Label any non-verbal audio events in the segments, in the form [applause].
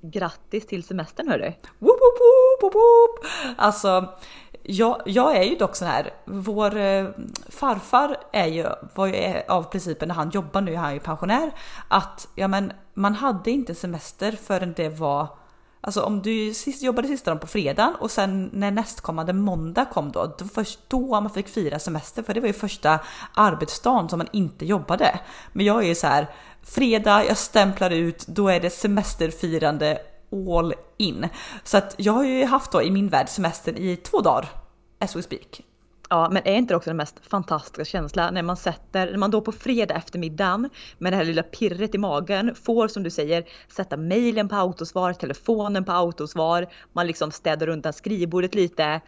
grattis till semestern hörru! Woop, woop, woop, woop, woop. Alltså, jag, jag är ju dock sån här, vår eh, farfar är ju, var ju är av principen när han jobbar nu, är han ju pensionär, att ja men man hade inte semester förrän det var Alltså om du sist, jobbade sista dagen på fredagen och sen när nästkommande måndag kom då, då först då man fick fira semester för det var ju första arbetsdagen som man inte jobbade. Men jag är ju så här, fredag, jag stämplar ut, då är det semesterfirande all in. Så att jag har ju haft då i min värld semestern i två dagar, as we speak. Ja, men är inte det också den mest fantastiska känslan när man sätter, när man då på fredag eftermiddagen med det här lilla pirret i magen får som du säger sätta mejlen på autosvar, telefonen på autosvar, man liksom städar runt skrivbordet lite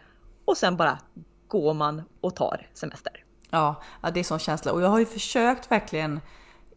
och sen bara går man och tar semester. Ja, ja det är sån känsla och jag har ju försökt verkligen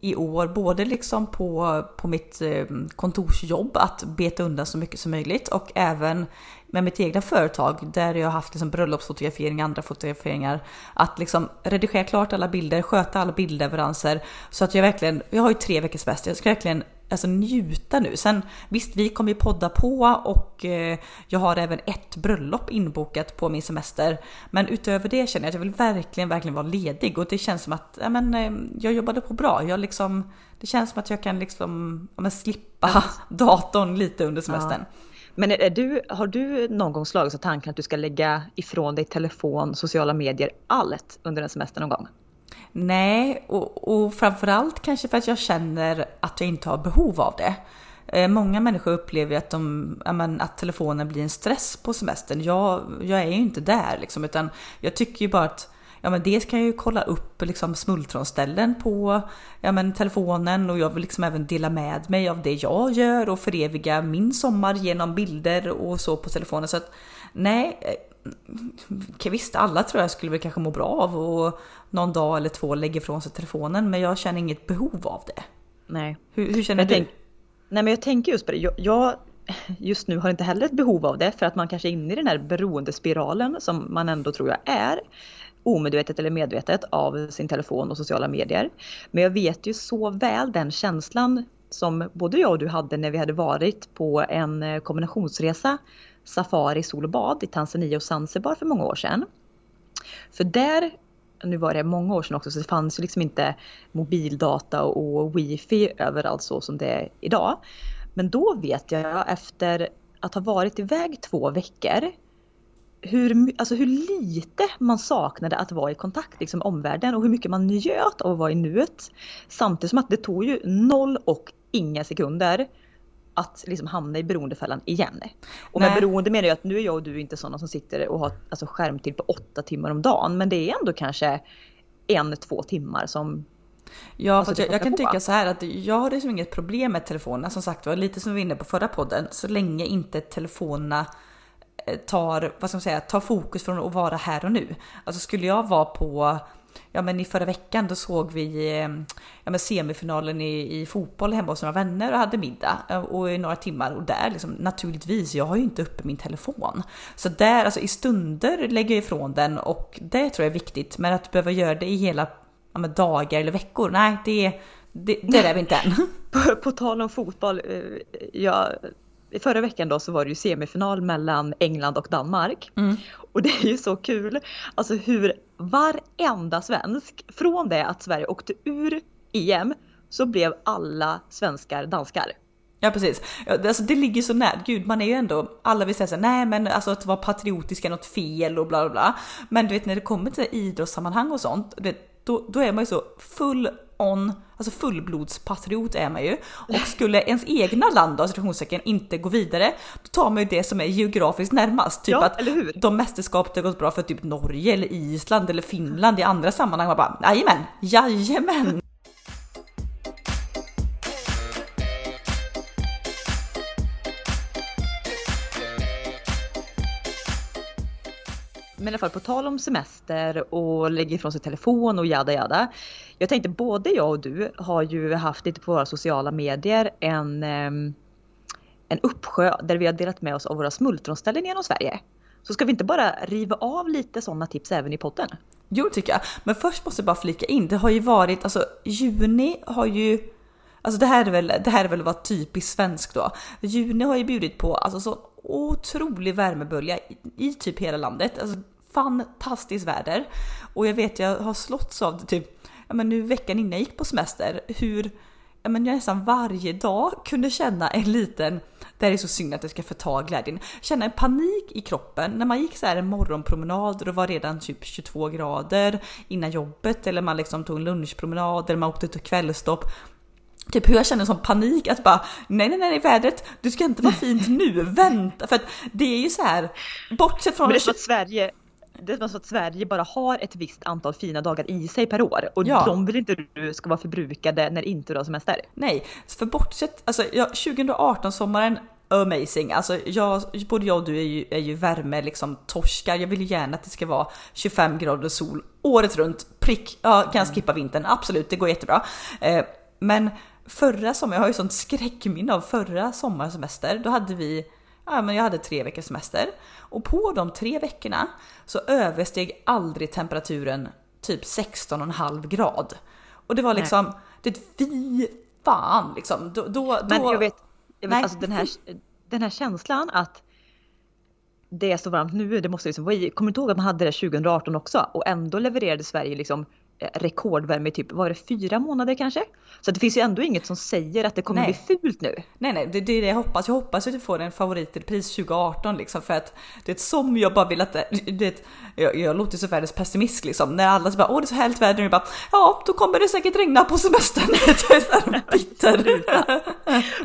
i år, både liksom på, på mitt eh, kontorsjobb att beta undan så mycket som möjligt och även med mitt egna företag där jag har haft liksom bröllopsfotograferingar, andra fotograferingar, att liksom redigera klart alla bilder, sköta alla bildleveranser så att jag verkligen, jag har ju tre veckors semester, jag ska verkligen alltså njuta nu. Sen visst, vi kommer ju podda på och eh, jag har även ett bröllop inbokat på min semester. Men utöver det känner jag att jag vill verkligen, verkligen vara ledig och det känns som att ja, men, eh, jag jobbade på bra. Jag liksom, det känns som att jag kan liksom, ja, men, slippa [laughs] datorn lite under semestern. Ja. Men är du, har du någon gång slagits av tanken att du ska lägga ifrån dig telefon, sociala medier, allt under en semester någon gång? Nej, och, och framförallt kanske för att jag känner att jag inte har behov av det. Eh, många människor upplever att, de, att telefonen blir en stress på semestern. Jag, jag är ju inte där liksom, utan jag tycker ju bara att ja men dels kan jag ju kolla upp liksom smultronställen på ja men telefonen och jag vill liksom även dela med mig av det jag gör och föreviga min sommar genom bilder och så på telefonen. Så att nej, eh, visst alla tror jag skulle väl kanske må bra av och någon dag eller två lägga ifrån sig telefonen men jag känner inget behov av det. Nej. Hur, hur känner jag du? Tänk, nej men jag tänker just på det. Jag, jag just nu har inte heller ett behov av det för att man kanske är inne i den här beroendespiralen som man ändå tror jag är omedvetet eller medvetet av sin telefon och sociala medier. Men jag vet ju så väl den känslan som både jag och du hade när vi hade varit på en eh, kombinationsresa safari, sol och bad i Tanzania och Zanzibar för många år sedan. För där, nu var det många år sedan också, så det fanns ju liksom inte mobildata och wifi överallt så som det är idag. Men då vet jag efter att ha varit iväg två veckor hur, alltså hur lite man saknade att vara i kontakt liksom, med omvärlden och hur mycket man njöt av att vara i nuet. Samtidigt som att det tog ju noll och inga sekunder att liksom hamna i beroendefällan igen. Och med beroende menar jag att nu är jag och du inte sådana som sitter och har alltså, skärmtid på åtta timmar om dagen. Men det är ändå kanske en, två timmar som Ja, alltså, jag, jag kan tycka så här att jag har liksom inget problem med telefonerna. Som sagt var, lite som vi var inne på förra podden. Så länge inte telefonerna tar, vad ska man säga, tar fokus från att vara här och nu. Alltså skulle jag vara på Ja men i förra veckan då såg vi eh, ja, men semifinalen i, i fotboll hemma hos några vänner och hade middag eh, och i några timmar och där liksom naturligtvis, jag har ju inte uppe min telefon. Så där, alltså i stunder lägger jag ifrån den och det tror jag är viktigt. Men att behöva göra det i hela ja, men dagar eller veckor, nej det, det, det är vi inte än. [laughs] På, på tal om fotboll, eh, jag förra veckan då så var det ju semifinal mellan England och Danmark. Mm. Och det är ju så kul, alltså hur varenda svensk, från det att Sverige åkte ur EM så blev alla svenskar danskar. Ja precis. Alltså, det ligger så nära. Gud, man är ju ändå, alla vill säga såhär, nej men alltså att vara patriotisk är något fel och bla bla bla. Men du vet när det kommer till idrottssammanhang och sånt, då, då är man ju så full on, alltså fullblodspatriot är man ju. Och skulle ens egna land då, situationstecken, inte gå vidare, då tar man ju det som är geografiskt närmast. Typ ja, att de mästerskap det gått bra för typ Norge eller Island eller Finland i andra sammanhang. Man bara jajamän, jajamän. Men i alla fall på tal om semester och lägga ifrån sig telefon och jada jada. Jag tänkte både jag och du har ju haft lite på våra sociala medier en, ehm, en uppsjö där vi har delat med oss av våra smultronställen genom Sverige. Så ska vi inte bara riva av lite sådana tips även i podden? Jo tycker jag. Men först måste jag bara flika in, det har ju varit, alltså juni har ju Alltså det här är väl, det här är väl vad typiskt svenskt då. Juni har ju bjudit på alltså så otrolig värmebölja i, i typ hela landet. Alltså fantastiskt väder. Och jag vet jag har slåtts av det typ, men nu veckan innan jag gick på semester, hur ja men jag nästan varje dag kunde känna en liten, det här är så synd att jag ska förta glädjen, känna en panik i kroppen. När man gick så här en morgonpromenad och det var redan typ 22 grader innan jobbet eller man liksom tog en lunchpromenad eller man åkte till kvällstopp Typ hur jag känner som panik att bara nej nej nej vädret, du ska inte vara fint nu, vänta. För att det är ju så här bortsett från... Men det är som att Sverige, det är som att Sverige bara har ett visst antal fina dagar i sig per år och Ja. de vill inte du ska vara förbrukade när inte du har semester. Nej, för bortsett, alltså ja, 2018 sommaren amazing. Alltså jag, både jag och du är ju, är ju värme liksom torskar. Jag vill ju gärna att det ska vara 25 grader sol året runt. Prick, ja kan jag skippa vintern? Absolut, det går jättebra. Eh, men förra sommaren, jag har ju sånt skräckminne av förra sommarsemester. Då hade vi, ja men jag hade tre veckors semester. Och på de tre veckorna så översteg aldrig temperaturen typ 16,5 grad. Och det var liksom, det vi fan liksom. Då, då, Men jag vet, jag Nej. vet alltså den här, den här känslan att det är så varmt nu, det måste liksom vara i. Kommer du inte ihåg att man hade det 2018 också? Och ändå levererade Sverige liksom rekordvärme i typ, var det fyra månader kanske? Så det finns ju ändå inget som säger att det kommer Nej. bli fult nu. Nej nej, det, är det jag hoppas. Jag hoppas att du får en favoritrepris 2018 liksom för att det är som jag bara vill att [laughs] det, jag, jag låter så världens pessimist liksom när alla så bara åh det är så härligt väder jag bara ja då kommer det säkert regna på semestern. [laughs] jag är så bitter.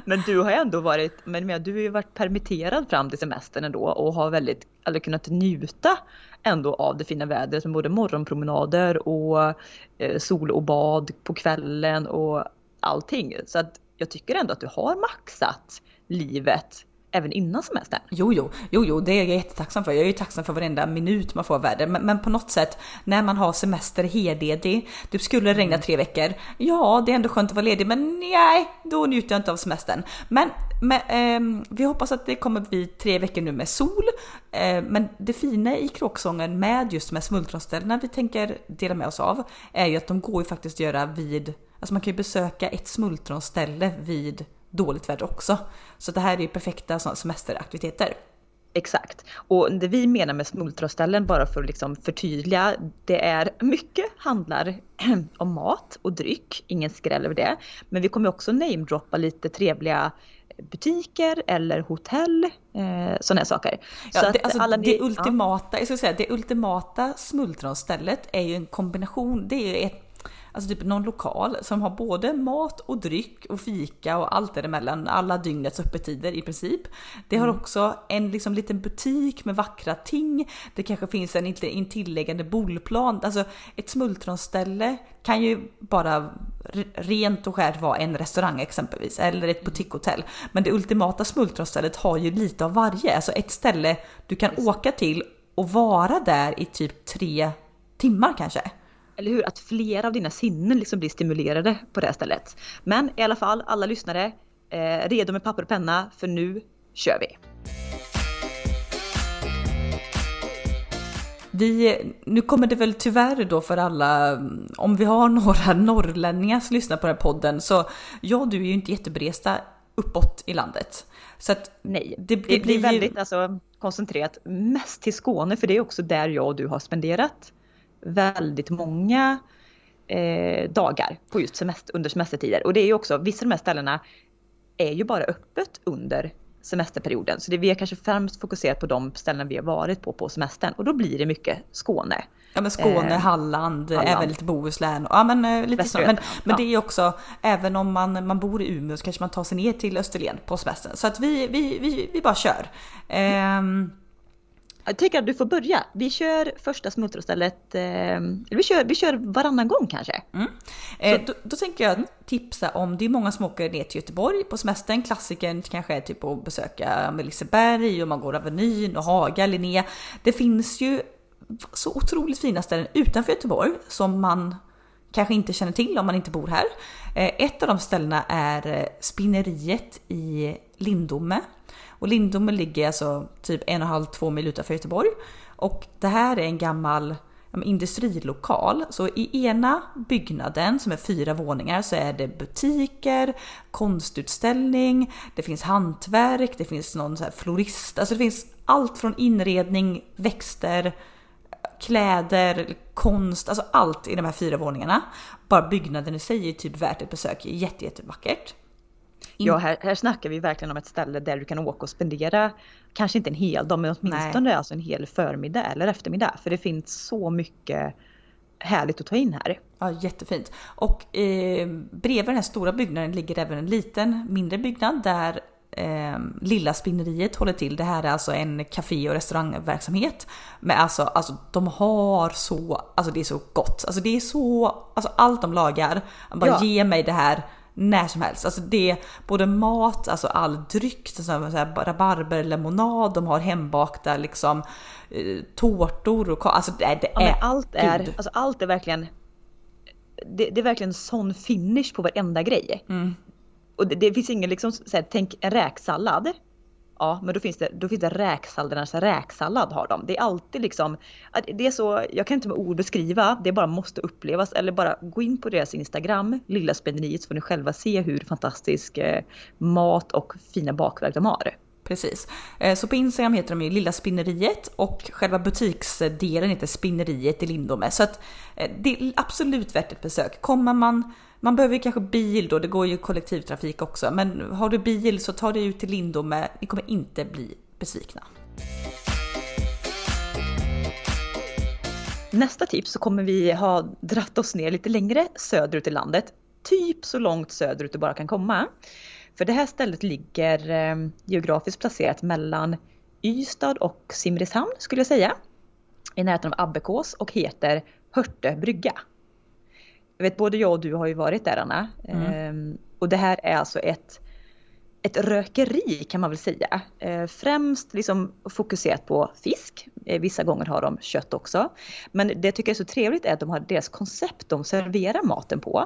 [laughs] Men du har ju ändå varit, men du har ju varit permitterad fram till semestern ändå och har väldigt, eller kunnat njuta ändå av det fina vädret med både morgonpromenader och eh, sol och bad på kvällen och allting. Så att jag tycker ändå att du har maxat livet även innan semestern. Jo, jo, jo, jo, det är jag jättetacksam för. Jag är ju tacksam för varenda minut man får av väder. Men, men på något sätt, när man har semester heledig, det skulle regna tre veckor. Ja, det är ändå skönt att vara ledig, men nej, då njuter jag inte av semestern. Men, men eh, vi hoppas att det kommer bli tre veckor nu med sol. Eh, men det fina i kråksången med just de här smultronställena vi tänker dela med oss av är ju att de går ju faktiskt att göra vid, alltså man kan ju besöka ett smultronställe vid dåligt väder också. Så det här är ju perfekta semesteraktiviteter. Exakt. Och det vi menar med smultronställen, bara för att liksom förtydliga, det är mycket handlar [clears throat] om mat och dryck, ingen skräll över det. Men vi kommer också namedroppa lite trevliga butiker eller hotell, eh, sådana saker. Ja, Så att det, alltså, alla det ni- ultimata, jag ska säga, det ultimata smultronstället är ju en kombination. Det är ju ett, alltså typ någon lokal som har både mat och dryck och fika och allt däremellan. Alla dygnets öppettider i princip. Det har också en liksom liten butik med vackra ting. Det kanske finns en intilliggande bollplan. Alltså ett smultronställe kan ju bara re- rent och skärt vara en restaurang exempelvis eller ett boutiquehotell. Men det ultimata smultronstället har ju lite av varje. Alltså ett ställe du kan åka till och vara där i typ tre timmar kanske. Eller hur? Att flera av dina sinnen liksom blir stimulerade på det här stället. Men i alla fall, alla lyssnare, eh, redo med papper och penna, för nu kör vi! Vi, nu kommer det väl tyvärr då för alla, om vi har några [laughs] norrlänningar som lyssnar på den här podden, så ja, du är ju inte jätteberesta uppåt i landet. Så att Nej, det, det, det blir blir ju- väldigt alltså, koncentrerat mest till Skåne för det är också där jag och du har spenderat väldigt många eh, dagar på just semester, under semestertider. Och det är ju också, vissa av de här ställena är ju bara öppet under semesterperioden. Så det, vi har kanske främst fokuserat på de ställen vi har varit på på semestern och då blir det mycket Skåne. Ja men Skåne, Eh, Halland, Halland. även lite Bohuslän. Ja men eh, lite så. Men, men ja. det är också, även om man, man bor i Umeå så kanske man tar sig ner till Österlen på semestern. Så att vi, vi, vi, vi bara kör. Ehm, Jag tycker att du får börja. Vi kör första smultronstället, eh, eller vi, kör, vi kör varannan gång kanske. Eh, då, då tänker jag tipsa om, det är många som åker ner till Göteborg på semestern. Klassikern kanske är typ att besöka Liseberg och man går Avenyn och Haga, Linné. Det finns ju så otroligt fina ställen utanför Göteborg som man kanske inte känner till om man inte bor här. Eh, ett av de ställena är eh, Spinneriet i Lindome. Och Lindome ligger alltså typ en och en halv, två mil utanför Göteborg. Och det här är en gammal industrilokal. Så i ena byggnaden som är fyra våningar så är det butiker, konstutställning, det finns hantverk, det finns någon så här florist, alltså det finns allt från inredning, växter, kläder, konst, alltså allt i de här fyra våningarna. Bara byggnaden i sig är typ värt ett besök, jätte. Ja, här, här snackar vi verkligen om ett ställe där du kan åka och spendera, kanske inte en hel dag, men åtminstone alltså en hel förmiddag eller eftermiddag. För det finns så mycket härligt att ta in här. Ja, jättefint. Och eh, bredvid den här stora byggnaden ligger även en liten mindre byggnad där eh, Lilla Spinneriet håller till. Det här är alltså en café och restaurangverksamhet. Men alltså, alltså de har så, alltså det är så gott. Alltså det är så, alltså allt de lagar. Bara ja. ge mig det här när som helst. Alltså det är både mat, alltså all dryck, så här, rabarberlemonad, de har hembakta liksom eh, tårtor och alltså det, det ja, är... allt är, alltså allt är verkligen det, det, är verkligen sån finish på varenda grej. Mm. Och det, det, finns ingen liksom, så här, tänk en räksallad. Ja, men då finns det, då finns det räksalladernas räksallad har de. Det är alltid liksom, det är så, jag kan inte med ord beskriva, det bara måste upplevas. Eller bara gå in på deras Instagram, Lilla Spenderiet, så får ni själva se hur fantastisk eh, mat och fina bakverk de har. Precis. Eh, så på Instagram heter de ju Lilla Spinneriet och själva butiksdelen heter Spinneriet i Lindome. Så att eh, det är absolut värt ett besök. Kommer man man behöver ju kanske bil då, det går ju kollektivtrafik också. Men har du bil så ta dig ut till Lindome, ni kommer inte bli besvikna. Nästa tips så kommer vi ha dratt oss ner lite längre söderut i landet. Typ så långt söderut du bara kan komma. För det här stället ligger ehm, geografiskt placerat mellan Ystad och Simrishamn skulle jag säga. I närheten av Abbekås och heter Hörte brygga. Jag vet både jag och du har ju varit där Anna. Mm. Ehm, och det här är alltså ett, ett rökeri kan man väl säga. Ehm, främst liksom fokuserat på fisk. Ehm, vissa gånger har de kött också. Men det tycker jag är så trevligt är att de har deras koncept de serverar maten på.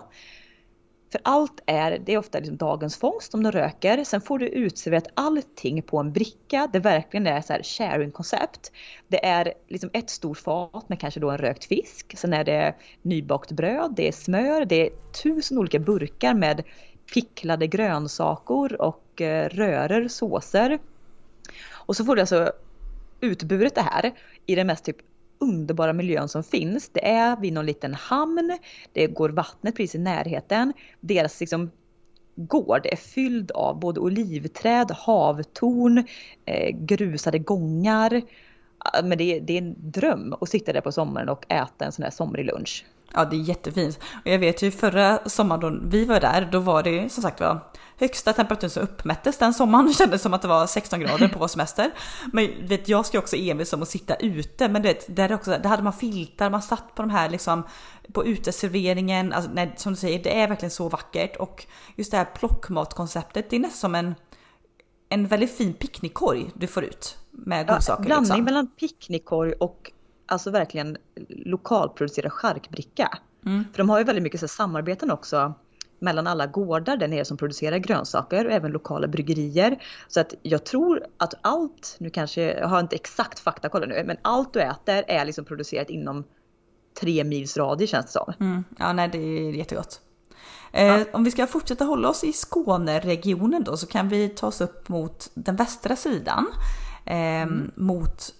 För allt är, det är ofta liksom dagens fångst om de röker. Sen får du utserverat allting på en bricka. Det verkligen är så här sharing-koncept. Det är liksom ett stort fat med kanske då en rökt fisk. Sen är det nybakt bröd, det är smör, det är tusen olika burkar med picklade grönsaker och eh, röror, såser. Och så får du alltså utburet det här i den mest typ underbara miljön som finns. Det är vid någon liten hamn, det går vattnet precis i närheten. Deras liksom gård är fylld av både olivträd, havtorn, eh, grusade gångar. Men det det är en dröm att sitta där på sommaren och äta en sån här somrig lunch. Ja, det är jättefint. Och jag vet ju förra sommaren då vi var där, då var det som sagt var högsta temperaturen som uppmättes den sommaren. [laughs] Det kändes som att det var 16 grader på vår semester. Men vet, jag ska också envis om att sitta ute, men det, där, också, där hade man filtar, man satt på de här liksom på uteserveringen. Alltså, nej, som du säger, det är verkligen så vackert och just det här plockmatkonceptet, det är nästan som en en väldigt fin picknickkorg du får ut med godsaker. Ja, blandning liksom. mellan picknickkorg och alltså verkligen lokalproducerad charkbricka. Mm. För de har ju väldigt mycket så samarbeten också mellan alla gårdar där nere som producerar grönsaker och även lokala bryggerier. Så att jag tror att allt, nu kanske, jag har inte exakt faktakoll nu, men allt du äter är liksom producerat inom tre mils radie känns det som. Mm. Ja, nej det är jättegott. Eh, ja. Om vi ska fortsätta hålla oss i Skåneregionen då så kan vi ta oss upp mot den västra sidan. Eh, mm. Mot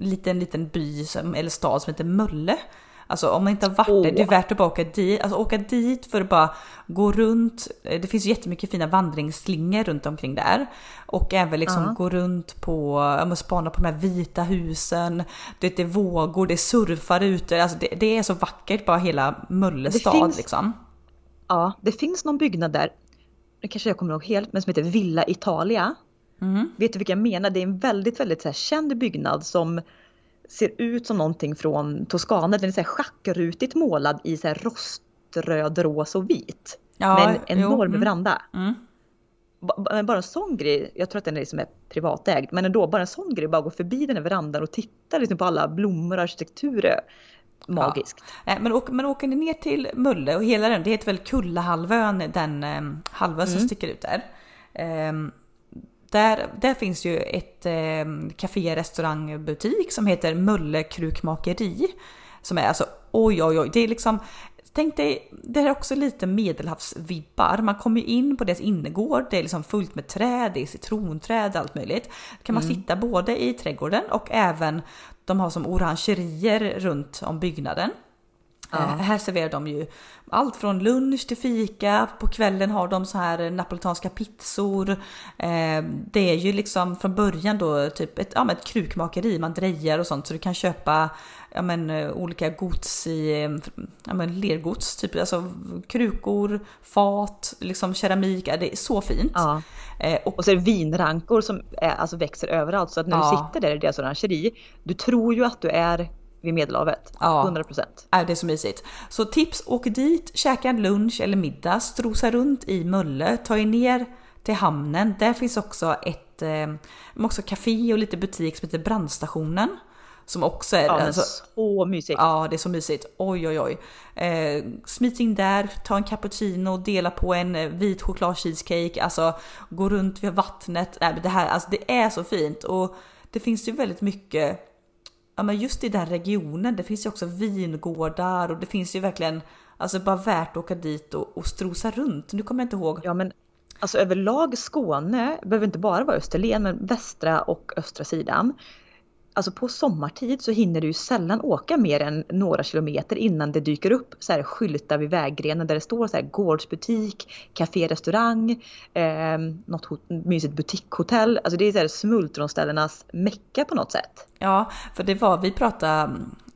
liten, liten by som, eller stad som heter Mölle. Alltså om man inte har varit oh. där, det är värt att bara åka dit. Alltså åka dit för att bara gå runt. Eh, det finns jättemycket fina vandringsslingor runt omkring där. Och även liksom uh -huh. gå runt på, ja spana på de här vita husen. Det är vågor, det är surfar ute. Alltså det, det är så vackert bara hela Mölle stad liksom. Ja, det finns någon byggnad där, det kanske jag kommer ihåg helt, men som heter Villa Italia. Mm. Vet du vilka jag menar? Det är en väldigt, väldigt så här, känd byggnad som ser ut som någonting från Toscana. Den är så här schackrutigt målad i så här roströd, rosa och vit. Ja, med en enorm mm. veranda. Mm. Men bara en sån grej, jag tror att den är liksom privatägd, men ändå bara en sån grej, bara gå förbi den här verandan och titta liksom på alla blommor och arkitektur magiskt. Ja. Men, åk, men åker ni ner till Mulle och hela den, det heter väl Kullahalvön, den um, halvön som mm. sticker ut där. Um, där, där finns ju ett eh, café, restaurang, butik som heter Mölle Krukmakeri. som är alltså oj oj oj. Det är liksom Tänk dig, det är också lite medelhavsvibbar. Man kommer ju in på deras innergård, det är liksom fullt med träd, det är citronträd, allt möjligt. Då kan man mm. sitta både i trädgården och även, de har som orangerier runt om byggnaden. Ja. Eh, här serverar de ju allt från lunch till fika. På kvällen har de så här napolitanska pizzor. Eh, det är ju liksom från början då typ ett, ja, ett krukmakeri, man drejar och sånt så du kan köpa ja, men, eh, olika gods i ja, men, lergods, typ alltså krukor, fat, liksom keramik. Det är så fint. Ja. Eh, och, och så är det vinrankor som är, alltså växer överallt så att när ja. du sitter där i deras orangeri, du tror ju att du är vid Medelhavet. Ja. 100%. Ja, det är så mysigt. Så tips, åk dit, käka en lunch eller middag, strosa runt i Mölle, ta er ner till hamnen. Där finns också ett eh, också café och lite butik som heter Brandstationen. Som också är... Ja, alltså, så mysigt. Ja, det är så mysigt. Oj, oj, oj. Eh, smit in där, ta en cappuccino, dela på en eh, vit choklad cheesecake, alltså gå runt vid vattnet. Nej, det här, alltså det är så fint och det finns ju väldigt mycket ja men just i den regionen, det finns ju också vingårdar och det finns ju verkligen, alltså bara värt att åka dit och, och strosa runt. Nu kommer jag inte ihåg. Ja men alltså överlag Skåne behöver inte bara vara Österlen men västra och östra sidan alltså på sommartid så hinner du ju sällan åka mer än några kilometer innan det dyker upp så här skyltar vid vägrenen där det står så här gårdsbutik, café, restaurang, eh, något mysigt butikshotell. Alltså det är så här smultronställenas mecka på något sätt. Ja, för det var, vi pratade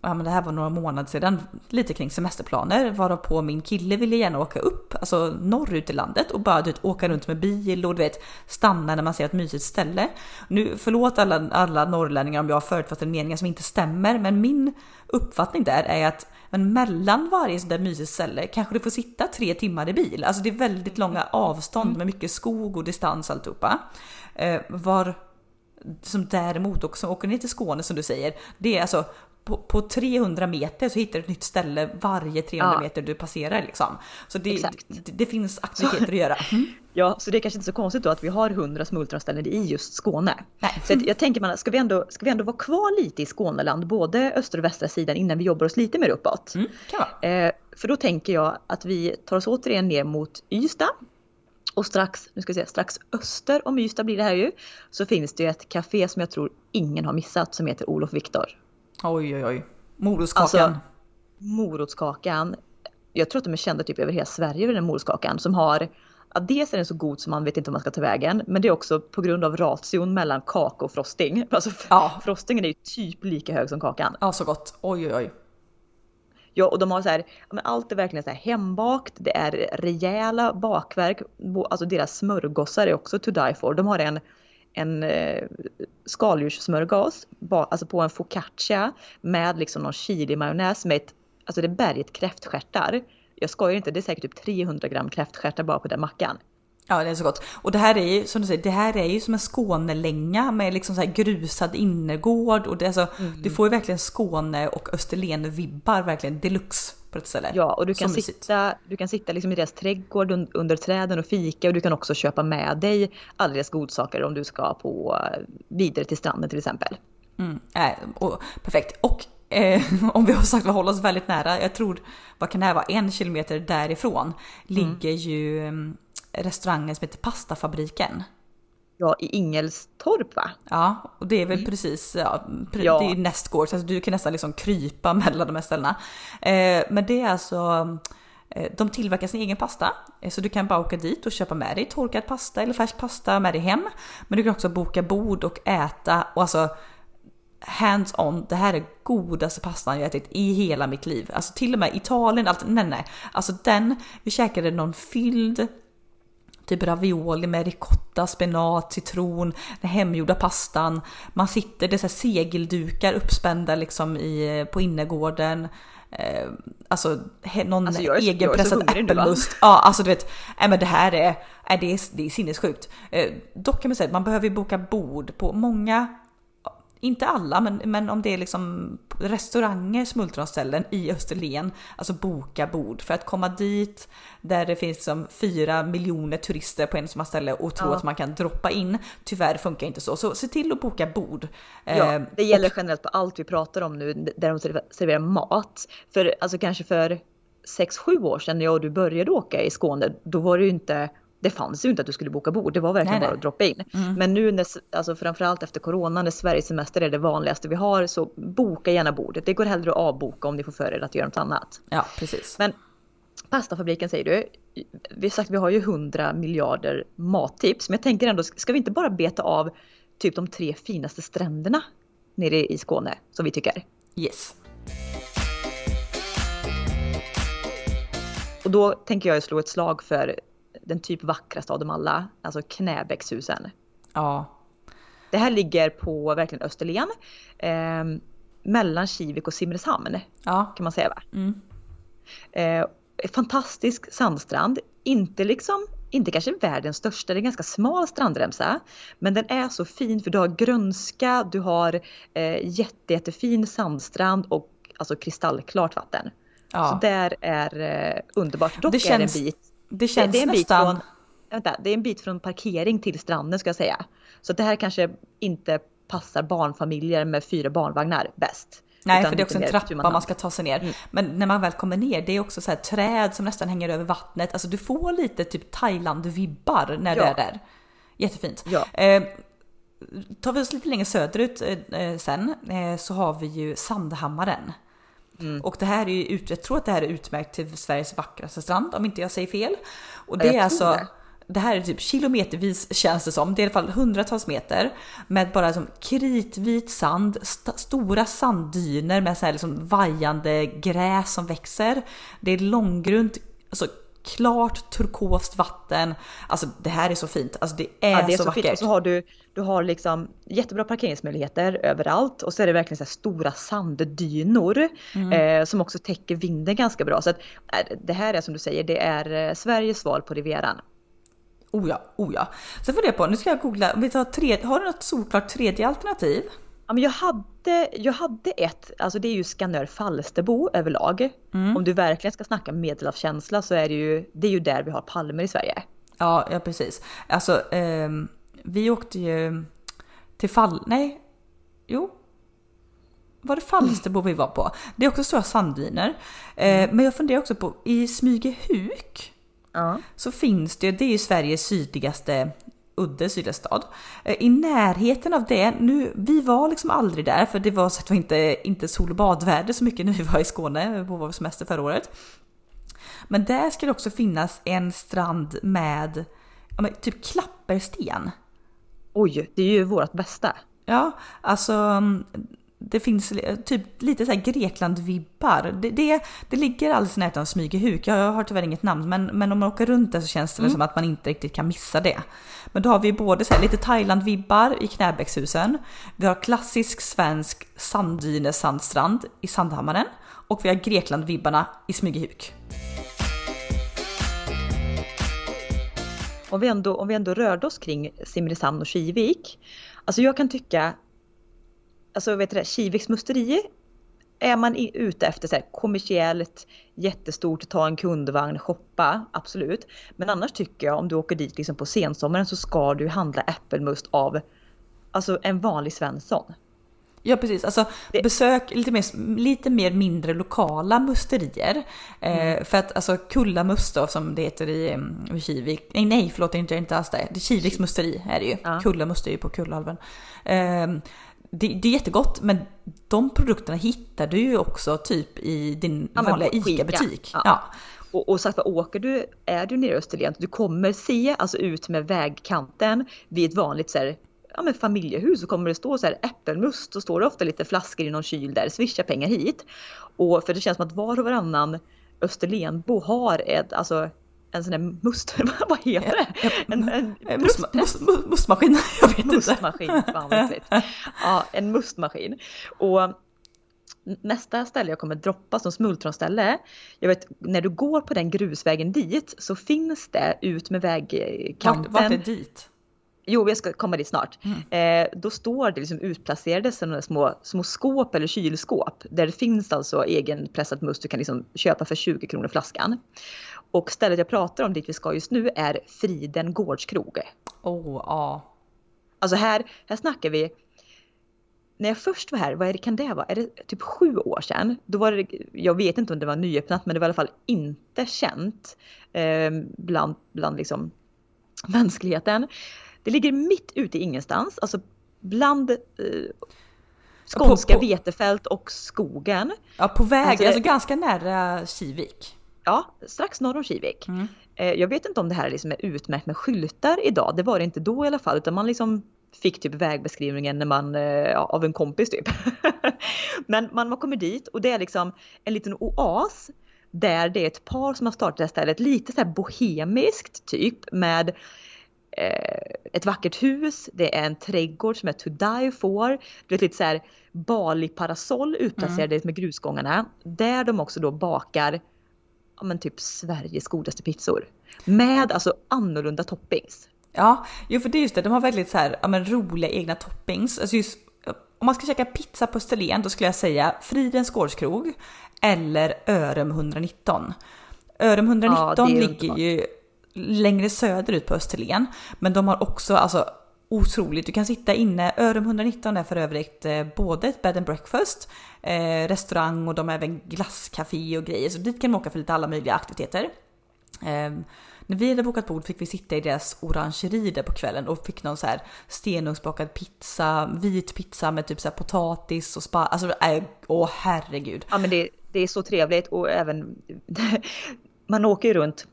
ja men det här var några månader sedan, lite kring semesterplaner, varav på min kille ville gärna åka upp, alltså norrut i landet och bara du vet, åka runt med bil och du vet stanna när man ser ett mysigt ställe. Nu förlåt alla, alla norrlänningar om jag har förutfattat meningar som inte stämmer, men min uppfattning där är att men mellan varje sånt där mysigt ställe kanske du får sitta tre timmar i bil. Alltså det är väldigt långa avstånd med mycket skog och distans alltihopa. Eh, var som däremot också åker ner till Skåne som du säger, det är alltså på, på 300 meter så hittar du ett nytt ställe varje 300 ja. meter du passerar liksom. Så det, det, det, finns aktiviteter att göra. Mm. Ja, så det är kanske inte så konstigt då att vi har 100 smultronställen i just Skåne. Nej. Så jag tänker man, ska vi, ändå, ska vi ändå vara kvar lite i Skåneland, både östra och västra sidan innan vi jobbar oss lite mer uppåt? Mm, eh, för då tänker jag att vi tar oss återigen ner mot Ystad. Och strax, nu ska vi se, strax öster om Ystad blir det här ju, så finns det ju ett café som jag tror ingen har missat som heter Olof Viktor. Oj, oj, oj. Morotskakan. Alltså, morotskakan. Jag tror att de är kända typ över hela Sverige över den morotskakan som har Ja, dels är den så god som man vet inte om man ska ta vägen, men det är också på grund av ration mellan kaka och frosting. [laughs] Alltså ja. frostingen är ju typ lika hög som kakan. Ja, så gott. Oj, oj, oj. Ja, och de har så här, men allt är verkligen så här hembakt, det är rejäla bakverk, alltså deras smörgåsar är också to die for. De har en en eh, skaldjurssmörgås, alltså på en focaccia med liksom någon chili-majonnäs med ett, alltså det är berget kräftstjärtar. Jag skojar inte, det är säkert typ 300 gram kräftstjärtar bara på den mackan. Ja det är så gott. Och det här är ju som du säger, det här är ju som en Skånelänga med liksom så här grusad innergård och det, alltså, mm. du får ju verkligen Skåne och Österlen-vibbar verkligen deluxe på ett ställe. Ja, och du kan sitta, du kan sitta liksom i deras trädgård under träden och fika och du kan också köpa med dig alla deras godsaker om du ska på vidare till stranden till exempel. Mm, äh, och, perfekt. Och eh, [laughs] om vi har sagt att hålla oss väldigt nära, jag tror, vad kan det här vara, en kilometer därifrån ligger mm. ju mm, restaurangen som heter Pastafabriken. Ja, i Ingelstorp va? Ja, och det är väl mm. precis, ja, det är nästgård, så alltså, du kan nästan liksom krypa [laughs] mellan de här ställena. Eh, men det är alltså, eh, de tillverkar sin egen pasta, eh, så du kan bara åka dit och köpa med dig torkad pasta eller färsk pasta med dig hem. Men du kan också boka bord och äta och alltså hands on, det här är godaste pastan jag ätit i hela mitt liv. Alltså till och med Italien, allt, nej nej. Alltså den, vi käkade någon fylld typ ravioli med ricotta, spenat, citron, den hemgjorda pastan. Man sitter, det är så segeldukar uppspända liksom i, på innergården. Eh, alltså någon alltså jag är, egenpressad äppelmust. Ja, alltså du vet, äh, men det här är, äh, det är, det är sinnessjukt. Eh, dock kan man säga att man behöver boka bord på många inte alla, men, men om det är liksom restauranger, smultronställen i Österlen, alltså boka bord för att komma dit där det finns som fyra miljoner turister på en samma ställe och tro ja. att man kan droppa in. Tyvärr funkar inte så, så se till att boka bord. Ja, eh, det gäller och, generellt på allt vi pratar om nu där de serverar mat. För alltså kanske för 6-7 år sedan när jag och du började åka i Skåne, då var det ju inte det fanns ju inte att du skulle boka bord, det var verkligen nej, bara att droppa in. Mm. Men nu när, alltså framförallt efter corona, när Sveriges semester är det vanligaste vi har, så boka gärna bordet. Det går hellre att avboka om ni får för er att göra något annat. Ja, precis. Men pastafabriken säger du, vi har sagt vi har ju 100 miljarder mattips, men jag tänker ändå, ska vi inte bara beta av typ de tre finaste stränderna nere i Skåne som vi tycker? Yes. Och då tänker jag slå ett slag för den typ vackraste av dem alla, alltså Knäbäckshusen. Ja. Det här ligger på verkligen Österlen, eh, mellan Kivik och Simrishamn. Ja. Kan man säga va? Mm. Eh, fantastisk sandstrand, inte liksom inte kanske världens största, det är en ganska smal strandremsa. Men den är så fin för du har grönska, du har eh, jätte, jättefin sandstrand och alltså kristallklart vatten. Ja. Så där är eh, underbart. Dock det känns, är det en bit det känns det är en nästan... Bit från, vänta, det är en bit från parkering till stranden ska jag säga. Så det här kanske inte passar barnfamiljer med fyra barnvagnar bäst. Nej, för det är också en trappa man, man ska ta sig ner. Mm. Men när man väl kommer ner, det är också så här träd som nästan hänger över vattnet. Alltså du får lite typ Thailand-vibbar när ja. du är där. Jättefint. Ja. Eh, tar vi oss lite längre söderut eh, sen eh, så har vi ju Sandhammaren. Mm. Och det här är ju, jag tror att det här är utmärkt till Sveriges vackraste strand om inte jag säger fel. Och det är alltså, det. det. här är typ kilometervis känns det som, det är i alla fall hundratals meter med bara som kritvit sand, st stora sanddyner med så här liksom vajande gräs som växer. Det är långgrunt, alltså klart turkost vatten. Alltså det här är så fint. Alltså det är, ja, det är så, så vackert. Fint. Och så har du, du har liksom jättebra parkeringsmöjligheter överallt och så är det verkligen så stora sanddynor mm. eh, som också täcker vinden ganska bra. Så att, eh, det här är som du säger, det är eh, Sveriges svar på Rivieran. Oh ja, oh ja. Sen får jag på, nu ska jag googla, vi tar tre, har du något solklart tredje alternativ? Ja, men jag, hade, jag hade ett, alltså det är ju Skanör Falsterbo överlag. Mm. Om du verkligen ska snacka medelhavskänsla så är det ju, det är ju där vi har palmer i Sverige. Ja, ja precis. Alltså eh, vi åkte ju till Fall, nej, jo. Var det Falsterbo vi var på? Det är också stora sanddyner. Eh, mm. Men jag funderar också på, i Smygehuk ja. så finns det, det är ju Sveriges sydligaste udde sydligstad. Eh, I närheten av det, nu, vi var liksom aldrig där för det var så att var inte, inte sol och badväder så mycket när vi var i Skåne på vår semester förra året. Men där ska det också finnas en strand med ja, typ klappersten. Oj, det är ju vårt bästa. Ja, alltså det finns typ lite så Grekland-vibbar. Det, det, det ligger alldeles i närheten av Smygehuk. Jag har tyvärr inget namn, men, men om man åker runt där så känns det mm. som att man inte riktigt kan missa det. Men då har vi både så här, lite Thailand-vibbar i Knäbäckshusen. Vi har klassisk svensk sanddyne sandstrand i Sandhammaren och vi har Grekland-vibbarna i Smygehuk. Om vi, ändå, om vi ändå rörde oss kring Simrishamn och Kivik. Alltså jag kan tycka alltså vet du Kiviks musteri är man ute efter så här, kommersiellt, jättestort, ta en kundvagn, shoppa, absolut. Men annars tycker jag om du åker dit liksom på sensommaren så ska du handla äppelmust av alltså en vanlig Svensson. Ja precis, alltså det... besök lite mer, lite mer mindre lokala musterier. Eh, mm. Eh, för att alltså Kullamust då som det heter i, mm, i Kivik, nej nej förlåt det är inte, inte alls det. Det är Kiviks musteri är det ju. Ja. Kullamust är ju på Kullhalvön. Eh, det, det, är jättegott men de produkterna hittar du ju också typ i din ja, vanliga ICA-butik. Ja. ja. Och, och sagt åker du, är du nere i Österlen, du kommer se alltså ut med vägkanten vid ett vanligt så här, ja, men familjehus så kommer det stå så här äppelmust och står det ofta lite flaskor i någon kyl där, swisha pengar hit. Och för det känns som att var och varannan Österlenbo har ett, alltså en sån där must, [laughs] vad heter det? En, en must, must, must, mustmaskin, [laughs] jag vet mustmaskin, inte. [laughs] Ja, en mustmaskin. Och nästa ställe jag kommer droppa som smultronställe, jag vet när du går på den grusvägen dit så finns det ut med vägkanten. Vart, vart är dit? Jo, jag ska komma dit snart. Mm. Eh, då står det liksom utplacerade sådana små, små skåp eller kylskåp där det finns alltså egenpressad must du kan liksom köpa för 20 kronor flaskan. Och stället jag pratar om dit vi ska just nu är Friden Gårdskrog. Oh, ja. Alltså här, här snackar vi när jag först var här, vad är det, kan det vara? Är det typ sju år sedan? Då var det, jag vet inte om det var nyöppnat, men det var i alla fall inte känt eh, bland, bland liksom mänskligheten. Det ligger mitt ute i ingenstans, alltså bland eh, skånska på, på, vetefält och skogen. Ja, på väg, alltså, alltså ganska nära Kivik. Ja, strax norr om Kivik. Mm. Eh, jag vet inte om det här liksom är utmärkt med skyltar idag, det var det inte då i alla fall, utan man liksom fick typ vägbeskrivningen när man, eh, ja, av en kompis typ. [laughs] Men man, man kommer dit och det är liksom en liten oas där det är ett par som har startat det här stället, lite så här bohemiskt typ med eh, ett vackert hus, det är en trädgård som är to die for, du vet lite så här Bali-parasoll utplacerade mm. med grusgångarna, där de också då bakar ja, men typ Sveriges godaste pizzor. Med alltså annorlunda toppings. Ja, jo för det är just det, de har väldigt så här, ja, men roliga egna toppings. Alltså just, om man ska käka pizza på Österlen då skulle jag säga Fridens gårdskrog eller Örum 119. Örum 119 ja, ligger ju längre söderut på Österlen, men de har också alltså otroligt. Du kan sitta inne. Örum 119 är för övrigt eh, både ett bed and breakfast, eh, restaurang och de har även glasscafé och grejer. Så dit kan man åka för lite alla möjliga aktiviteter. Eh, när vi hade bokat bord fick vi sitta i deras orangeri där på kvällen och fick någon så här stenugnsbakad pizza, vit pizza med typ så här potatis och spa. Alltså, äh, åh herregud. Ja men det, det är så trevligt och även [laughs] man åker ju runt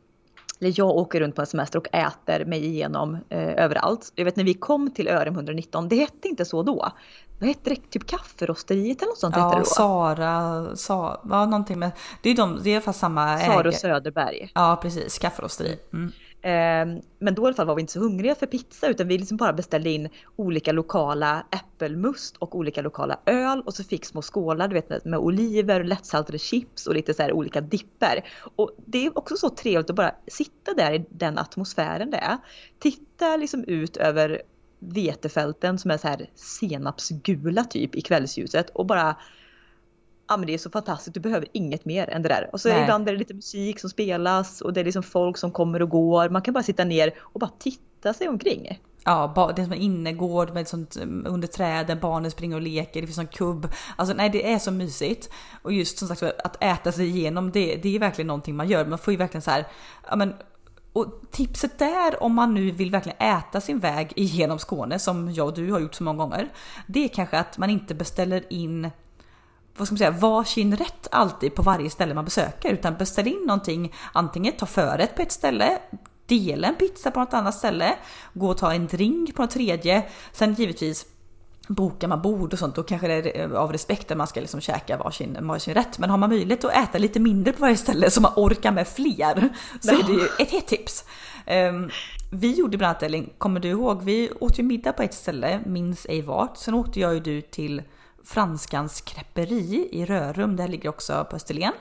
eller jag åker runt på en semester och äter mig igenom eh, överallt. Jag vet när vi kom till Örum 119, det hette inte så då. Vad hette det? Typ kafferosteriet eller något sånt ja, hette det då? Sara, sa, ja, någonting med, det är, de, det är fast samma Sara Söderberg. Ja precis, kafferosteri. Mm. Ehm, men då i alla fall var vi inte så hungriga för pizza utan vi liksom bara beställde in olika lokala äppelmust och olika lokala öl och så fick små skålar du vet, med oliver, lättsaltade chips och lite så här olika dipper. Och det är också så trevligt att bara sitta där i den atmosfären det är. Titta liksom ut över vetefälten som är så här senapsgula typ i kvällsljuset och bara ja men det är så fantastiskt, du behöver inget mer än det där. Och så Nej. ibland är det lite musik som spelas och det är liksom folk som kommer och går. Man kan bara sitta ner och bara titta sig omkring. Ja, det är som en innergård med sånt mm, under träden, barnen springer och leker, det finns en kubb. Alltså nej det är så mysigt. Och just som sagt att äta sig igenom det, det är verkligen någonting man gör. Man får ju verkligen så här, ja men och tipset där om man nu vill verkligen äta sin väg igenom Skåne som jag och du har gjort så många gånger. Det är kanske att man inte beställer in vad ska man säga, varsin rätt alltid på varje ställe man besöker utan beställ in någonting, antingen ta förrätt på ett ställe, dela en pizza på något annat ställe, gå och ta en drink på något tredje, sen givetvis bokar man bord och sånt, då kanske det är eh, av respekt att man ska liksom käka varsin, varsin rätt. Men har man möjlighet att äta lite mindre på varje ställe så man orkar med fler så är det ju ett hett tips. Um, vi gjorde bland annat, Elin, kommer du ihåg? Vi åt ju middag på ett ställe, minns ej vart. Sen åkte jag ju du till Franskans kreperi i Rörum, det ligger också på Österlen.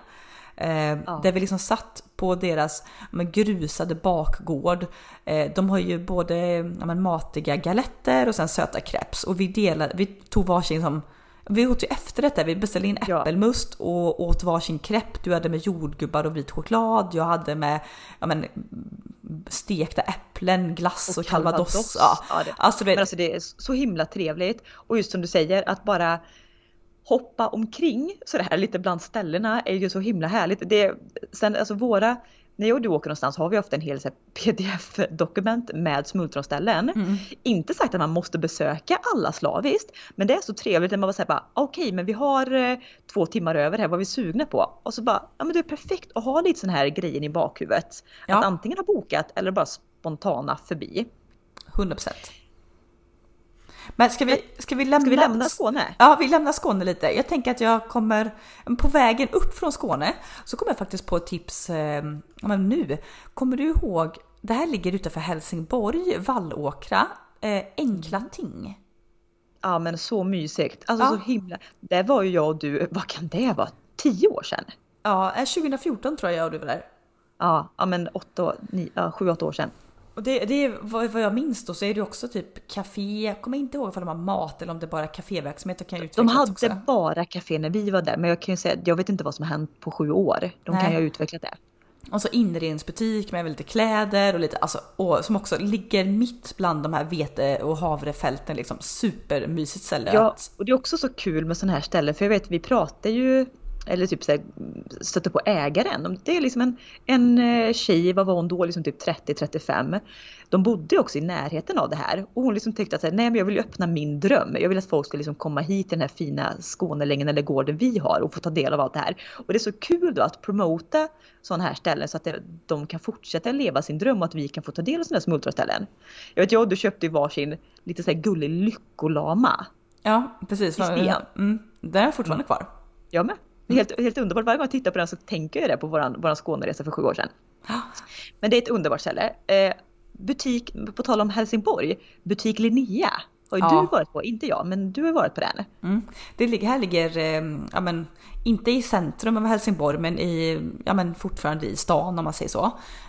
Eh, ja. Där vi liksom satt på deras men, grusade bakgård. Eh, de har ju både ja, men, matiga galetter och sen söta crepes. Och vi, delade, vi tog varsin som vi åt ju efter detta, vi beställde in äppelmust och åt varsin crepe. Du hade med jordgubbar och vit choklad, jag hade med ja, men, stekta äpplen, glass och, och calvados. Ja. Ja, det, alltså, men alltså det är så himla trevligt. Och just som du säger, att bara hoppa omkring så det här lite bland ställena är ju så himla härligt. Det, sen alltså våra, när jag och du åker någonstans har vi ofta en hel pdf-dokument med smultronställen. Mm. Inte sagt att man måste besöka alla slaviskt, men det är så trevligt när man bara säger okej, okay, men vi har eh, två timmar över här, vad är vi sugna på? Och så bara, ja men det är perfekt att ha lite sån här grejer i bakhuvudet. Ja. Att antingen ha bokat eller bara spontana förbi. 100%. Men ska vi, ska vi, lämna, ska vi lämna Skåne? Ja, vi lämnar Skåne lite. Jag tänker att jag kommer, på vägen upp från Skåne så kommer jag faktiskt på ett tips eh, men nu. Kommer du ihåg, det här ligger utanför Helsingborg, Vallåkra, eh, Enkla mm. ting. Ja men så mysigt. Alltså ja. så himla. Det var ju jag och du, vad kan det vara? Tio år sedan? Ja, 2014 eh, tror jag och du var där. Ja, ja men åtta, nio, sju, åtta år sedan. Och det, det är vad jag minns då så är det också typ café, jag kommer inte ihåg om de har mat eller om det bara kaféverksamhet. kan De hade också. bara café när vi var där, men jag kan ju säga att jag vet inte vad som har hänt på sju år. De kan Nej. ju ha utvecklat det. Och så inredningsbutik med lite kläder och lite, alltså, och som också ligger mitt bland de här vete och havrefälten liksom. Supermysigt ställe. Ja, och det är också så kul med sådana här ställen, för jag vet vi pratar ju, eller typ så här, stöter på ägaren. Det är liksom en, en eh, tjej, vad var hon då, liksom typ 30-35. De bodde också i närheten av det här och hon liksom tyckte att här, nej men jag vill ju öppna min dröm. Jag vill att folk ska liksom komma hit till den här fina Skånelängen eller gården vi har och få ta del av allt det här. Och det är så kul då att promota sådana här ställen så att det, de kan fortsätta leva sin dröm och att vi kan få ta del av sådana här smultronställen. Jag vet jag och du köpte ju varsin lite så här gullig lyckolama. ja precis. I sten. Mm, den är fortfarande kvar. Jag med. Det Helt, helt underbart. Varje gång jag tittar på den så tänker jag det på våran, våran Skåneresa för sju år sedan. [gasps] Men det är ett underbart ställe. Eh, butik, på tal om Helsingborg, butik Linnea har ju Ja. du varit på, inte jag, men du har varit på den. Mm. Det ligger, här ligger, eh, ja men, inte i centrum av Helsingborg men, i, ja men fortfarande i stan om man säger så.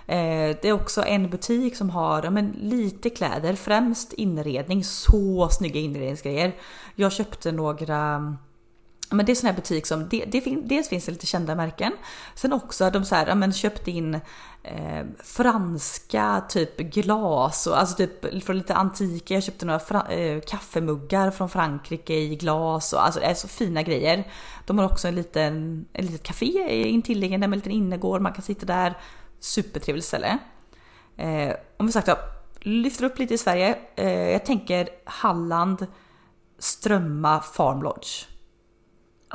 Eh, det är också en butik som har ja men, lite kläder, främst inredning, så snygga inredningsgrejer. Jag köpte några men det är sån här butik som, det, det, fin- dels finns det lite kända märken. Sen också har de så här, ja, men köpt in eh, franska typ glas och alltså typ från lite antika. Jag köpte några fra, eh, kaffemuggar från Frankrike i glas och alltså det är så fina grejer. De har också en liten, en litet café intilliggande med en liten innergård. Man kan sitta där. Supertrevligt ställe. Eh, om vi sagt då, lyfter upp lite i Sverige. Eh, jag tänker Halland, Strömma Farm Lodge.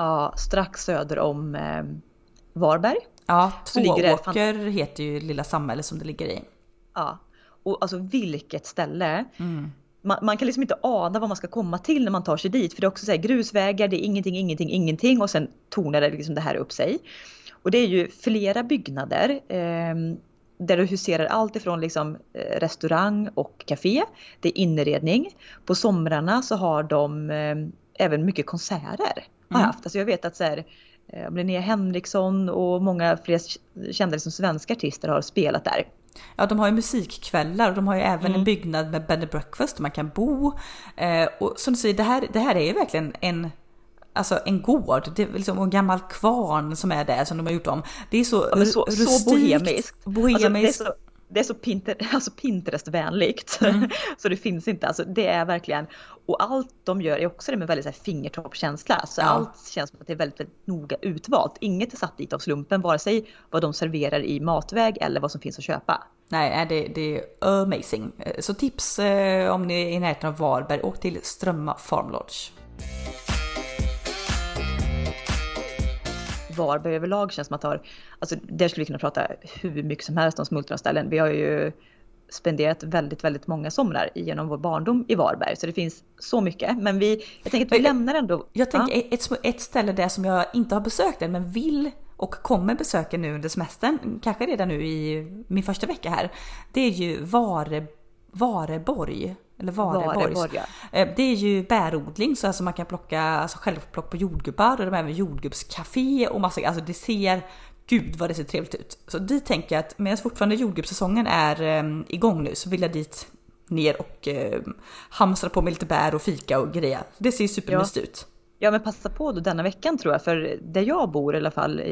Ja, strax söder om eh, Varberg. Ja, Tvååker heter ju lilla samhälle som det ligger i. Ja, och alltså vilket ställe. Mm. Man, man kan liksom inte ana vad man ska komma till när man tar sig dit. För det är också så här, grusvägar, det är ingenting, ingenting, ingenting och sen tornar det liksom det här upp sig. Och det är ju flera byggnader eh, där du huserar allt ifrån liksom, eh, restaurang och café. Det är inredning. På somrarna så har de eh, även mycket konserter. Har Mm. haft. Alltså jag vet att så här, eh, Linnea Henriksson och många fler kända liksom, svenska artister har spelat där. Ja, de har ju musikkvällar och de har ju även Mm. en byggnad med bed and breakfast där man kan bo. Eh, och som du säger, det här, det här är ju verkligen en Alltså en gård, det är liksom en gammal kvarn som är där som de har gjort om. Det är så, Ja, så, rustikt, så bohemiskt. bohemiskt. Alltså, det är så, det är så, Pinter, [laughs] alltså Pinterest-vänligt. Mm. [laughs] så det finns inte. Alltså, det är verkligen. Och allt de gör är också det med väldigt så här, fingertoppskänsla. Så Ja. allt känns som att det är väldigt, väldigt noga utvalt. Inget är satt dit av slumpen, vare sig vad de serverar i matväg eller vad som finns att köpa. Nej, det, det är amazing. Så tips eh, om ni är i närheten av Varberg, åk till Strömma Farm Lodge. Varberg överlag känns som att har, alltså där skulle vi kunna prata hur mycket som helst om smultronställen. Vi har ju spenderat väldigt, väldigt många somrar genom vår barndom i Varberg. Så det finns så mycket. Men vi, jag tänker att vi lämnar ändå. Jag tänker Ja. ett, ett, ett ställe där som jag inte har besökt än men vill och kommer besöka nu under semestern, kanske redan nu i min första vecka här. Det är ju Vare, Vareborg. Eller Vareborgs. Vareborg, ja. Eh, Det är ju bärodling så alltså man kan plocka alltså självplock på jordgubbar och de har även jordgubbscafé och massa, alltså det ser Gud vad det ser trevligt ut. Så dit tänker jag att medan fortfarande jordgubbssäsongen är eh, igång nu så vill jag dit ner och eh, hamstra på med lite bär och fika och grejer. Det ser supermysigt ut. Ja men passa på då denna veckan tror jag, för där jag bor i alla fall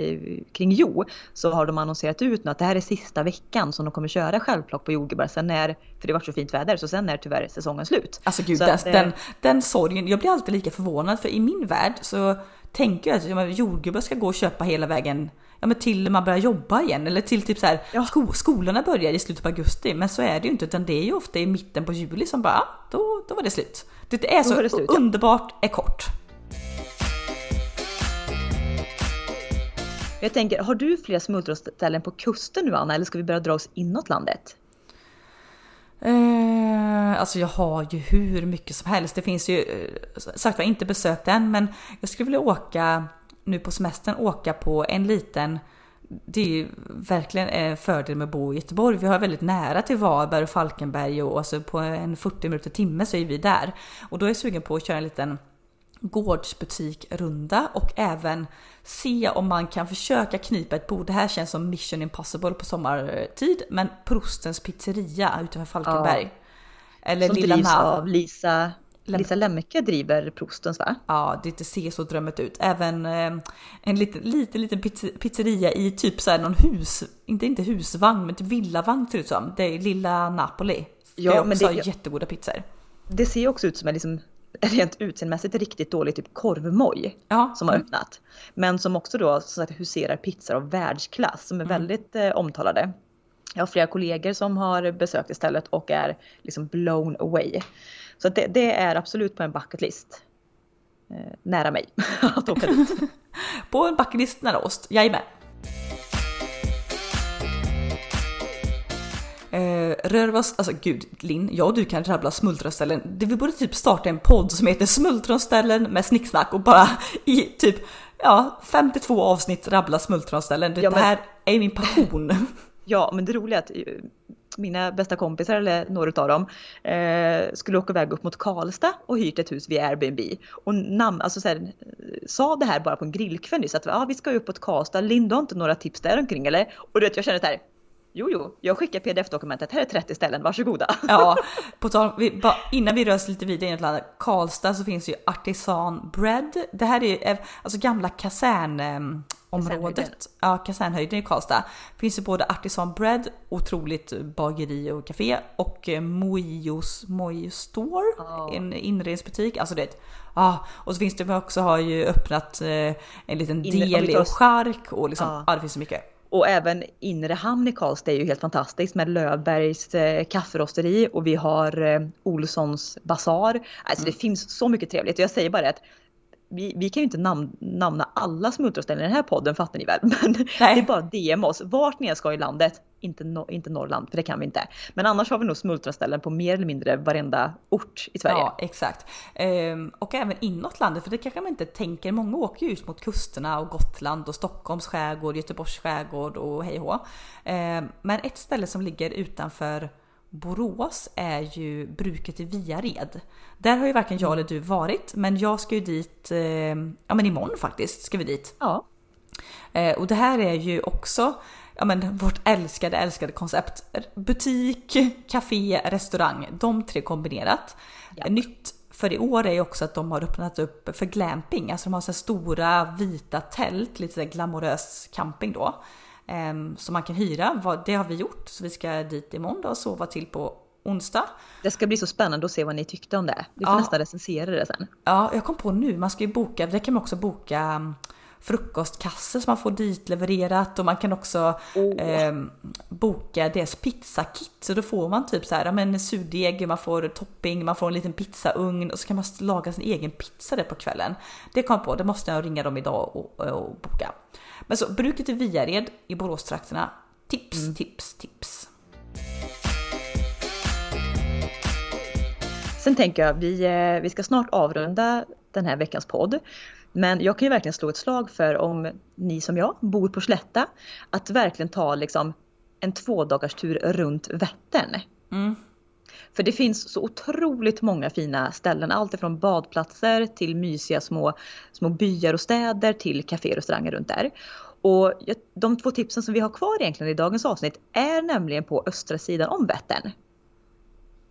kring Jo så har de annonserat ut nu att det här är sista veckan som de kommer köra självplock på jordgubbar. Sen är, för det var så fint väder, så sen är tyvärr säsongen slut. Alltså gud, att, eh, den, den sorgen. Jag blir alltid lika förvånad för i min värld så tänker jag att ja, jordgubbar ska gå och köpa hela vägen ja, men till man börjar jobba igen eller till typ så här, Ja. sko, skolorna börjar i slutet på augusti. Men så är det ju inte utan det är ju ofta i mitten på juli som bara, ah, då, då var det slut. Det är så det slut, ja. underbart är kort. Jag tänker, har du fler smultronställen på kusten nu Anna eller ska vi börja dra oss inåt landet? Eh, alltså jag har ju hur mycket som helst. Det finns ju, eh, sagt var inte besökt än men jag skulle vilja åka nu på semestern, åka på en liten det är ju verkligen en fördel med att bo i Göteborg. Vi har väldigt nära till Varberg och Falkenberg och alltså på en 40 minuter timme så är vi där. Och då är jag sugen på att köra en liten gårdsbutikrunda och även se om man kan försöka knipa ett bord. Det här känns som mission impossible på sommartid, men Prostens pizzeria utanför Falkenberg. Ja. Eller som Lilla drivs av Lisa Lisa Lemmeke driver Prostens va? Ja, det ser så drömmet ut. Även eh, en liten, liten, liten pizzeria i typ så här någon hus, inte, inte husvagn, men typ villavagn ser det ut som. Det är Lilla Napoli. Ja, det är också men det, jättegoda pizzor. Det ser också ut som en liksom rent utseendemässigt riktigt dålig typ korvmoj ja. som har öppnat. Men som också då så att huserar pizzor av världsklass som är mm. väldigt eh, omtalade. Jag har flera kollegor som har besökt istället och är liksom blown away. Så det, det är absolut på en bucket list. Eh, nära mig [laughs] att åka dit. [laughs] på en bucket list nära oss, jajamän. Eh, rör oss, alltså gud Linn, jag och du kan rabbla smultronställen. Vi borde typ starta en podd som heter smultronställen med snicksnack och bara i typ ja, 52 avsnitt rabbla smultronställen. Det, ja, men... det här är min passion. [laughs] Ja, men det roliga är att eh, mina bästa kompisar, eller några av dem, eh, skulle åka iväg upp mot Karlstad och hyrt ett hus vid Airbnb. Och namn, alltså så här, sa det här bara på en grillkväll nyss, att ah, vi ska upp mot Karlstad, Linda har inte några tips där omkring eller? Och du vet, jag känner så här, Jo, jo, jag skickar pdf-dokumentet. Här är 30 ställen, varsågoda. Ja, [laughs] på tal, vi, bara, innan vi rör oss lite vidare in i Karlstad så finns ju Artisan Bread. Det här är eh, alltså gamla kasernområdet. Ja, kasernhöjden i Karlstad. Finns ju både Artisan Bread, otroligt bageri och café och eh, Mojos Mojo Store, oh. en inredningsbutik. Alltså det Ja, ah, och så finns det också har ju öppnat eh, en liten del i Chark och liksom, ja. ah, det finns så mycket. Och även inre hamn i Karlstad är ju helt fantastiskt med Löfbergs eh, kafferosteri och vi har eh, Olssons basar. Alltså mm. det finns så mycket trevligt. Jag säger bara att vi, vi kan ju inte namn, namna alla smultronställen i den här podden fattar ni väl. [laughs] Men Nej. det är bara DM oss vart ni ska i landet. Inte, no, inte Norrland för det kan vi inte. Men annars har vi nog smultronställen på mer eller mindre varenda ort i Sverige. Ja exakt. Ehm, och även inåt landet för det kanske man inte tänker. Många åker ju ut mot kusterna och Gotland och Stockholms skärgård, Göteborgs skärgård och hej ehm, Men ett ställe som ligger utanför Borås är ju bruket i Viared. Där har ju varken jag eller du varit, men jag ska ju dit, eh, ja men imorgon faktiskt ska vi dit. Ja. Eh, och det här är ju också, ja men vårt älskade, älskade koncept. Butik, café, restaurang, de tre kombinerat. Ja. Nytt för i år är ju också att de har öppnat upp för glamping, alltså de har så stora vita tält, lite så glamorös camping då. Ehm, som man kan hyra. Det har vi gjort, så vi ska dit imorgon och sova till på onsdag. Det ska bli så spännande att se vad ni tyckte om det. Vi får ja. nästan recensera det sen. Ja, jag kom på nu, man ska ju boka, det kan man också boka mm, frukostkasse som man får dit levererat och man kan också oh. eh, boka deras pizzakit. Så då får man typ så här, men surdeg, man får topping, man får en liten pizzaugn och så kan man laga sin egen pizza där på kvällen. Det kom jag på, det måste jag ringa dem idag och, och boka. Men så bruket i Viared i Boråstrakterna. Tips, mm. tips, tips. Sen tänker jag, vi, eh, vi ska snart avrunda den här veckans podd. Men jag kan ju verkligen slå ett slag för om ni som jag bor på Slätta, att verkligen ta liksom en två runt Vättern. Mm. För det finns så otroligt många fina ställen, allt ifrån badplatser till mysiga små, små byar och städer till kaféer och restauranger runt där. Och de två tipsen som vi har kvar egentligen i dagens avsnitt är nämligen på östra sidan om Vättern.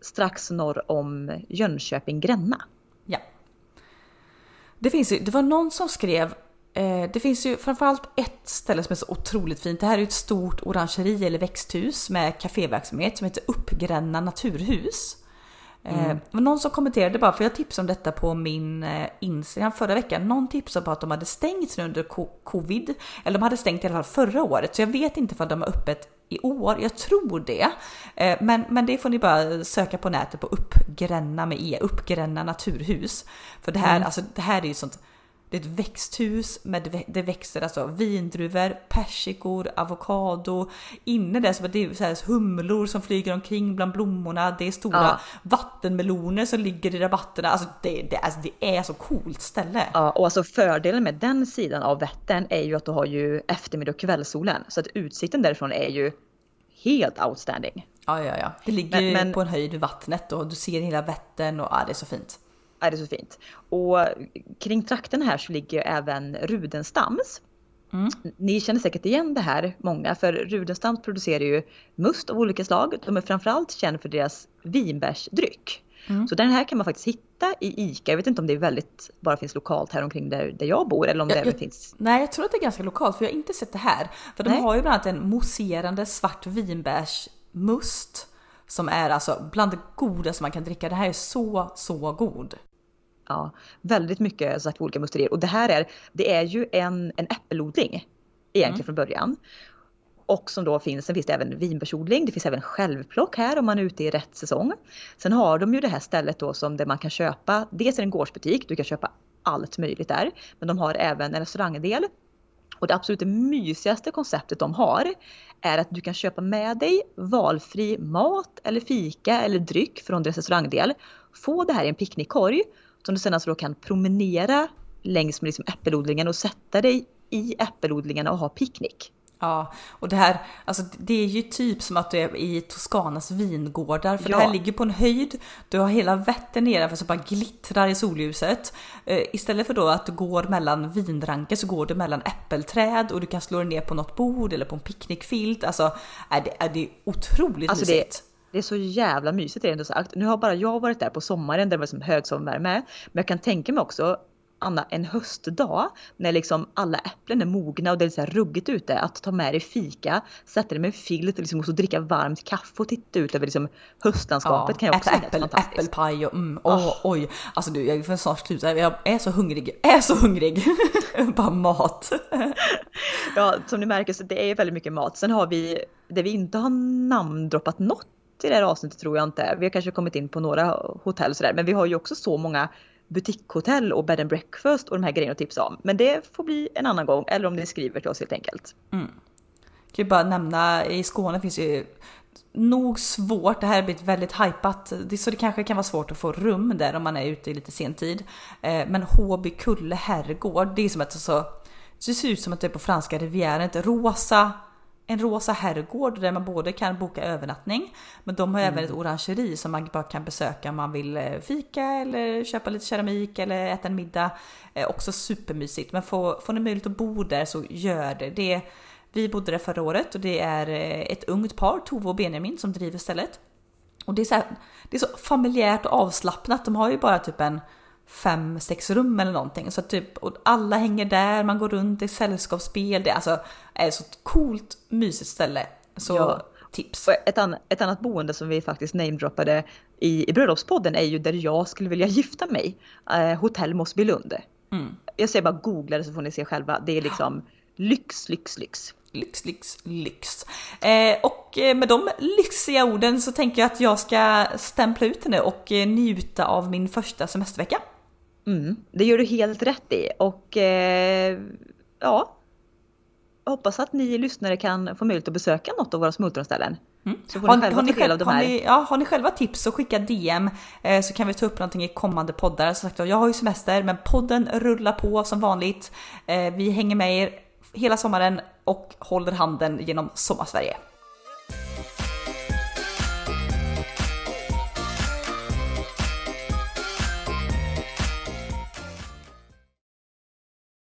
Strax norr om Jönköping-Gränna. Ja. Det, finns det var någon som skrev det finns ju framförallt ett ställe som är så otroligt fint. Det här är ett stort orangeri eller växthus med kaféverksamhet som heter Uppgränna naturhus. Eh, mm. Var någon som kommenterade bara, för jag tipsade om detta på min eh, Instagram förra veckan. Någon tipsade på att de hade stängt nu under covid. Eller de hade stängt i alla fall förra året. Så jag vet inte för de har öppet i år. Jag tror det. Eh, men, men det får ni bara söka på nätet på Uppgränna med E. Uppgränna naturhus. För det här, mm. alltså, det här är ju sånt det är ett växthus med det växer alltså vindruvor, persikor, avokado. Inne där så det är så här humlor som flyger omkring bland blommorna. Det är stora ja. vattenmeloner som ligger i rabatterna. Alltså det, det, alltså det är så coolt ställe. Ja, och alltså fördelen med den sidan av Vättern är ju att du har ju eftermiddag och kvällssolen. Så att utsikten därifrån är ju helt outstanding. Ja, ja, ja. Det ligger men, men, på en höjd vid vattnet och du ser hela Vättern och ja, det är så fint. Ja, det är så fint. Och kring trakten här så ligger även Rudenstams. Mm. Ni känner säkert igen det här många för Rudenstams producerar ju must av olika slag. De är framförallt kända för deras vinbärsdryck. Mm. Så den här kan man faktiskt hitta i ICA. Jag vet inte om det är väldigt, bara finns lokalt här omkring där, där jag bor eller om det även finns. Nej, jag tror att det är ganska lokalt för jag har inte sett det här. För de nej. har ju bland annat en mousserande svart vinbärsmust som är alltså bland det godaste man kan dricka. Det här är så, så god. Ja, väldigt mycket sagt olika musterier och det här är, det är ju en, en äppelodling egentligen mm. från början. Och som då finns, sen finns det även vinbärsodling, det finns även självplock här om man är ute i rätt säsong. Sen har de ju det här stället då som där man kan köpa, dels är det en gårdsbutik, du kan köpa allt möjligt där. Men de har även en restaurangdel. Och det absolut mysigaste konceptet de har är att du kan köpa med dig valfri mat eller fika eller dryck från deras restaurangdel. Få det här i en picknickkorg som du sen alltså då kan promenera längs med liksom äppelodlingen och sätta dig i äppelodlingarna och ha picknick. Ja, och det här, alltså det är ju typ som att du är i Toscanas vingårdar, för ja. det här ligger på en höjd, du har hela Vättern nedanför som bara glittrar i solljuset. Uh, istället för då att du går mellan vinranker så går du mellan äppelträd och du kan slå dig ner på något bord eller på en picknickfilt. Alltså är det, är det otroligt alltså mysigt. Det... Det är så jävla mysigt rent sagt. Nu har bara jag varit där på sommaren där det var som högsommarvärme. Men jag kan tänka mig också Anna, en höstdag när liksom alla äpplen är mogna och det är så här ruggigt ute, att ta med dig fika, sätta dig med en filt liksom, och så dricka varmt kaffe och titta ut över liksom, höstlandskapet ja, kan jag också äta äppel, äppelpaj och mm, oh, oh. oj, alltså du jag får snart sluta, jag är så hungrig, jag är så hungrig! [laughs] Bara mat! [laughs] ja, som ni märker så det är väldigt mycket mat. Sen har vi, det vi inte har namndroppat något i det här avsnittet tror jag inte. Vi har kanske kommit in på några hotell sådär, men vi har ju också så många butikshotell och bed and breakfast och de här grejerna att tipsa om. Men det får bli en annan gång eller om ni skriver till oss helt enkelt. Mm. Kan ju bara nämna i Skåne finns ju nog svårt, det här har blivit väldigt hypat, så det kanske kan vara svårt att få rum där om man är ute i lite sen tid. Men Håby Kulle herrgård, det är som att så, det ser ut som att det är på franska rivieran, ett rosa en rosa herrgård där man både kan boka övernattning men de har mm. även ett orangeri som man bara kan besöka om man vill eh, fika eller köpa lite keramik eller äta en middag. Eh, också supermysigt men får, får ni möjlighet att bo där så gör det. det. Vi bodde där förra året och det är eh, ett ungt par, Tove och Benjamin, som driver stället. Och det är så, här, det är så familjärt och avslappnat. De har ju bara typ en fem, sex rum eller någonting. Så typ, och alla hänger där, man går runt, det är sällskapsspel, det är alltså är ett så coolt, mysigt ställe. Så ja. tips. Ett, an ett annat boende som vi faktiskt namedroppade i, i bröllopspodden är ju där jag skulle vilja gifta mig. Eh, Hotell Mossbylund. Mm. Jag säger bara googla det så får ni se själva. Det är liksom lyx, lyx, lyx. Lyx, lyx, lyx. Eh, och med de lyxiga orden så tänker jag att jag ska stämpla ut henne och eh, njuta av min första semestervecka. Mm, det gör du helt rätt i och eh, ja, hoppas att ni lyssnare kan få möjlighet att besöka något av våra smultronställen. Mm. Så får har, ni själva ta del av de här. Har ni, ja, har ni själva tips så skicka DM eh, så kan vi ta upp någonting i kommande poddar. Som sagt, jag har ju semester men podden rullar på som vanligt. Eh, vi hänger med er hela sommaren och håller handen genom Sommarsverige.